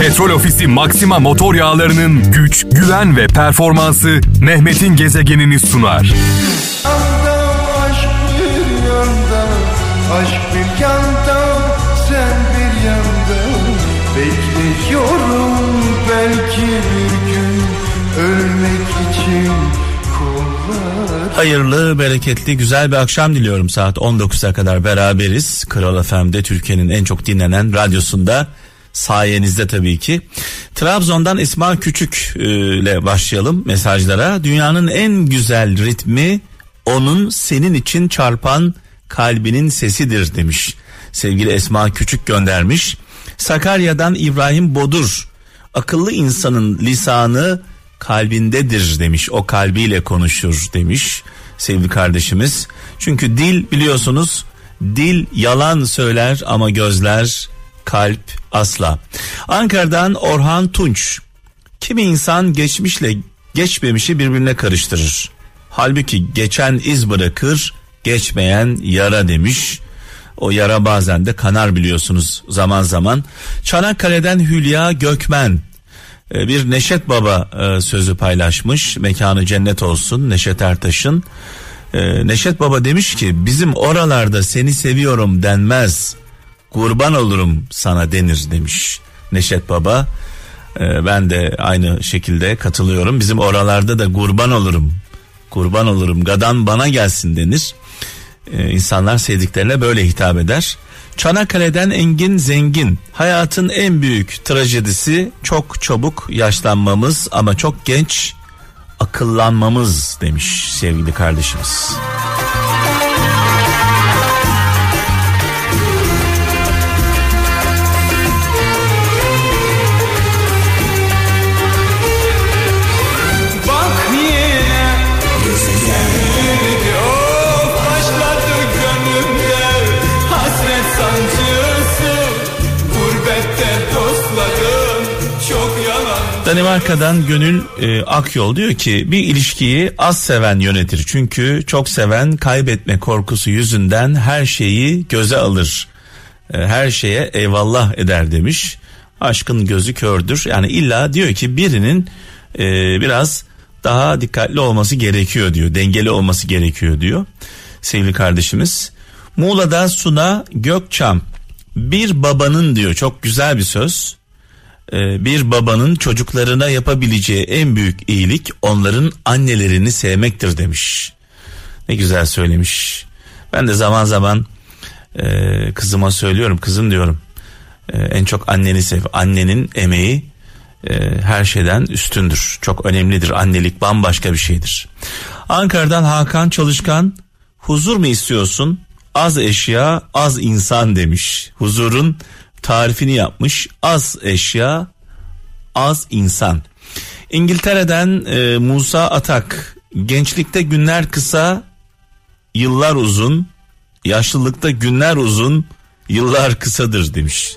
Petrol Ofisi Maxima motor yağlarının güç, güven ve performansı Mehmet'in gezegenini sunar. aşk bir yanda, aşk bir yanda, sen bir yanda. Bekliyorum belki bir gün ölmek için kollar. Hayırlı, bereketli, güzel bir akşam diliyorum. Saat 19'a kadar beraberiz. Kral FM'de Türkiye'nin en çok dinlenen radyosunda sayenizde tabii ki. Trabzon'dan İsmail Küçük e, ile başlayalım mesajlara. Dünyanın en güzel ritmi onun senin için çarpan kalbinin sesidir demiş. Sevgili Esma Küçük göndermiş. Sakarya'dan İbrahim Bodur. Akıllı insanın lisanı kalbindedir demiş. O kalbiyle konuşur demiş sevgili kardeşimiz. Çünkü dil biliyorsunuz dil yalan söyler ama gözler kalp asla. Ankara'dan Orhan Tunç. Kimi insan geçmişle geçmemişi birbirine karıştırır. Halbuki geçen iz bırakır, geçmeyen yara demiş. O yara bazen de kanar biliyorsunuz zaman zaman. Çanakkale'den Hülya Gökmen e, bir Neşet Baba e, sözü paylaşmış. Mekanı cennet olsun Neşet Ertaş'ın. E, Neşet Baba demiş ki bizim oralarda seni seviyorum denmez. Kurban olurum sana denir demiş Neşet Baba. Ben de aynı şekilde katılıyorum. Bizim oralarda da kurban olurum. Kurban olurum gadan bana gelsin denir. İnsanlar sevdiklerine böyle hitap eder. Çanakkale'den Engin Zengin. Hayatın en büyük trajedisi çok çabuk yaşlanmamız ama çok genç akıllanmamız demiş sevgili kardeşimiz. Danimarka'dan Gönül e, Akyol diyor ki bir ilişkiyi az seven yönetir. Çünkü çok seven kaybetme korkusu yüzünden her şeyi göze alır. E, her şeye eyvallah eder demiş. Aşkın gözü kördür. Yani illa diyor ki birinin e, biraz daha dikkatli olması gerekiyor diyor. Dengeli olması gerekiyor diyor. Sevgili kardeşimiz. Muğla'da Suna Gökçam bir babanın diyor çok güzel bir söz bir babanın çocuklarına yapabileceği en büyük iyilik onların annelerini sevmektir demiş. Ne güzel söylemiş. Ben de zaman zaman e, kızıma söylüyorum kızım diyorum e, en çok anneni sev. Annenin emeği e, her şeyden üstündür. Çok önemlidir. Annelik bambaşka bir şeydir. Ankara'dan Hakan Çalışkan huzur mu istiyorsun? Az eşya az insan demiş. Huzurun tarifini yapmış. Az eşya az insan. İngiltere'den e, Musa Atak gençlikte günler kısa yıllar uzun yaşlılıkta günler uzun yıllar kısadır demiş.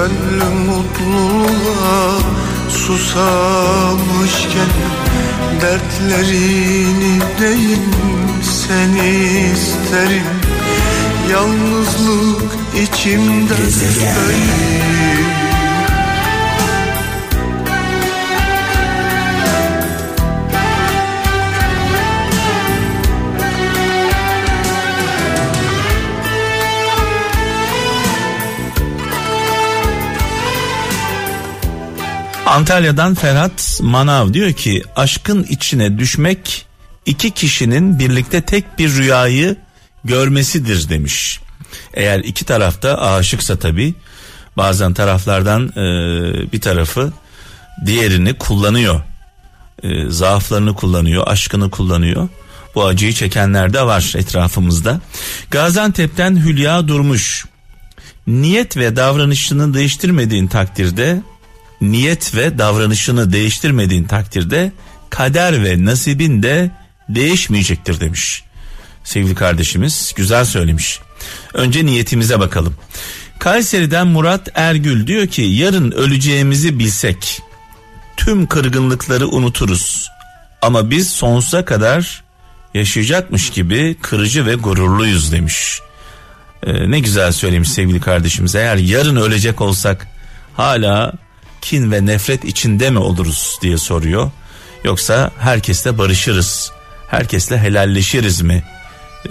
Gönlüm mutluluğa susamışken Dertlerini değil seni isterim. Yalnızlık içimde öleyim Antalya'dan Ferhat Manav diyor ki aşkın içine düşmek iki kişinin birlikte tek bir rüyayı görmesidir demiş. Eğer iki tarafta aşıksa tabi bazen taraflardan e, bir tarafı diğerini kullanıyor. E, zaaflarını kullanıyor, aşkını kullanıyor. Bu acıyı çekenler de var etrafımızda. Gaziantep'ten Hülya Durmuş. Niyet ve davranışını değiştirmediğin takdirde niyet ve davranışını değiştirmediğin takdirde kader ve nasibin de değişmeyecektir demiş. Sevgili kardeşimiz güzel söylemiş. Önce niyetimize bakalım. Kayseri'den Murat Ergül diyor ki yarın öleceğimizi bilsek tüm kırgınlıkları unuturuz. Ama biz sonsuza kadar yaşayacakmış gibi kırıcı ve gururluyuz demiş. Ee, ne güzel söylemiş sevgili kardeşimiz. Eğer yarın ölecek olsak hala kin ve nefret içinde mi oluruz diye soruyor. Yoksa herkesle barışırız, herkesle helalleşiriz mi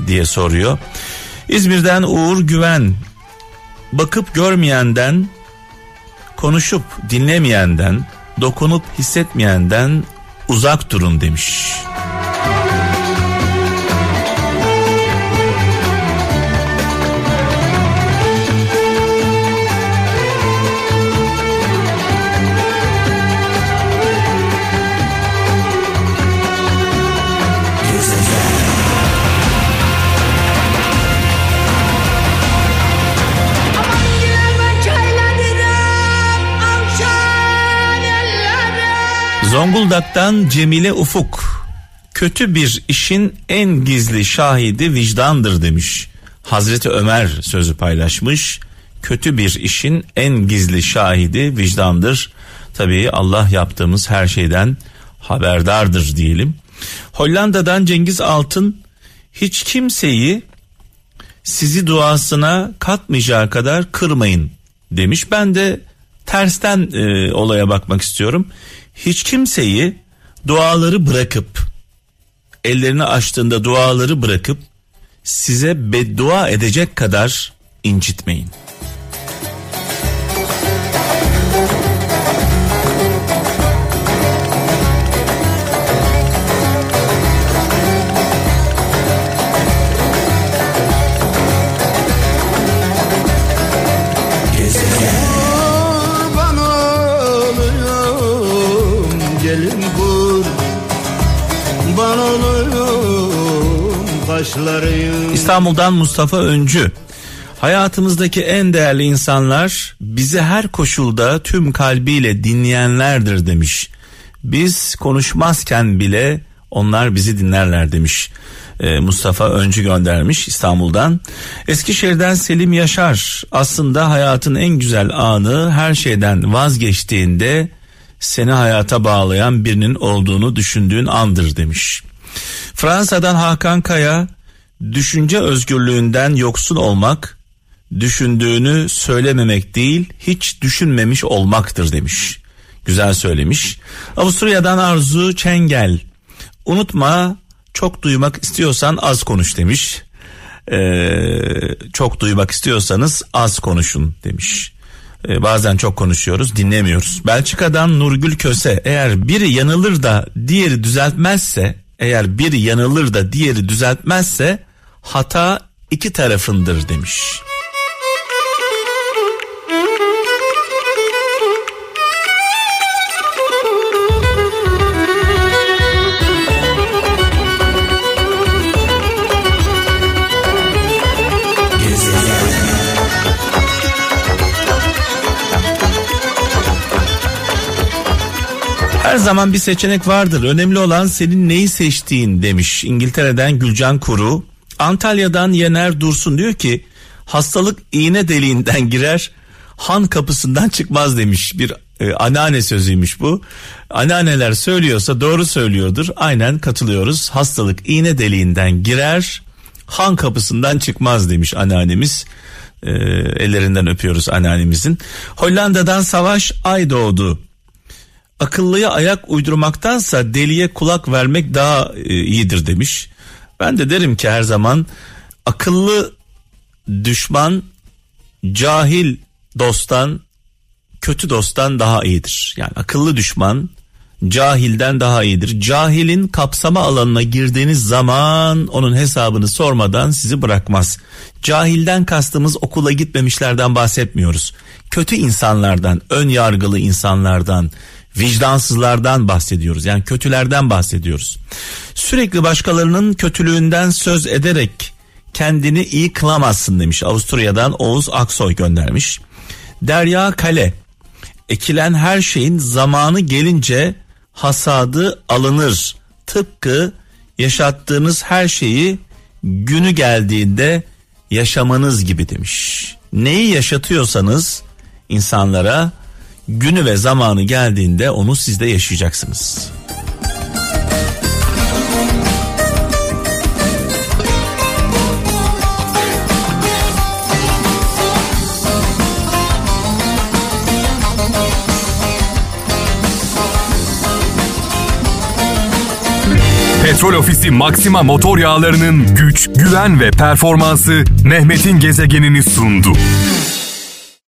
diye soruyor. İzmir'den Uğur Güven bakıp görmeyenden, konuşup dinlemeyenden, dokunup hissetmeyenden uzak durun demiş. Zonguldak'tan Cemile Ufuk kötü bir işin en gizli şahidi vicdandır demiş. Hazreti Ömer sözü paylaşmış. Kötü bir işin en gizli şahidi vicdandır. Tabii Allah yaptığımız her şeyden haberdardır diyelim. Hollanda'dan Cengiz Altın hiç kimseyi sizi duasına katmayacağı kadar kırmayın demiş. Ben de tersten e, olaya bakmak istiyorum hiç kimseyi duaları bırakıp ellerini açtığında duaları bırakıp size beddua edecek kadar incitmeyin. İstanbul'dan Mustafa Öncü. Hayatımızdaki en değerli insanlar bizi her koşulda tüm kalbiyle dinleyenlerdir demiş. Biz konuşmazken bile onlar bizi dinlerler demiş. Ee, Mustafa Öncü göndermiş İstanbul'dan. Eskişehir'den Selim Yaşar aslında hayatın en güzel anı her şeyden vazgeçtiğinde seni hayata bağlayan birinin olduğunu düşündüğün andır demiş. Fransa'dan Hakan Kaya düşünce özgürlüğünden yoksun olmak düşündüğünü söylememek değil hiç düşünmemiş olmaktır demiş. Güzel söylemiş. Avusturya'dan Arzu Çengel unutma çok duymak istiyorsan az konuş demiş. Ee, çok duymak istiyorsanız az konuşun demiş. Ee, bazen çok konuşuyoruz dinlemiyoruz. Belçika'dan Nurgül Köse eğer biri yanılır da diğeri düzeltmezse eğer biri yanılır da diğeri düzeltmezse hata iki tarafındır demiş. Her zaman bir seçenek vardır. Önemli olan senin neyi seçtiğin demiş. İngiltere'den Gülcan Kuru. Antalya'dan Yener Dursun diyor ki hastalık iğne deliğinden girer han kapısından çıkmaz demiş bir e, anneanne sözüymüş bu. Anneanneler söylüyorsa doğru söylüyordur. Aynen katılıyoruz. Hastalık iğne deliğinden girer han kapısından çıkmaz demiş anneannemiz. E, ellerinden öpüyoruz anneannemizin. Hollanda'dan Savaş Ay doğdu. Akıllıya ayak uydurmaktansa deliye kulak vermek daha e, iyidir demiş. Ben de derim ki her zaman akıllı düşman cahil dosttan kötü dosttan daha iyidir. Yani akıllı düşman cahilden daha iyidir. Cahilin kapsama alanına girdiğiniz zaman onun hesabını sormadan sizi bırakmaz. Cahilden kastımız okula gitmemişlerden bahsetmiyoruz. Kötü insanlardan, ön yargılı insanlardan, vicdansızlardan bahsediyoruz. Yani kötülerden bahsediyoruz. Sürekli başkalarının kötülüğünden söz ederek kendini iyi kılamazsın demiş. Avusturya'dan Oğuz Aksoy göndermiş. Derya Kale ekilen her şeyin zamanı gelince hasadı alınır. Tıpkı yaşattığınız her şeyi günü geldiğinde yaşamanız gibi demiş. neyi yaşatıyorsanız insanlara günü ve zamanı geldiğinde onu siz de yaşayacaksınız. Petrol Ofisi Maxima motor yağlarının güç, güven ve performansı Mehmet'in gezegenini sundu.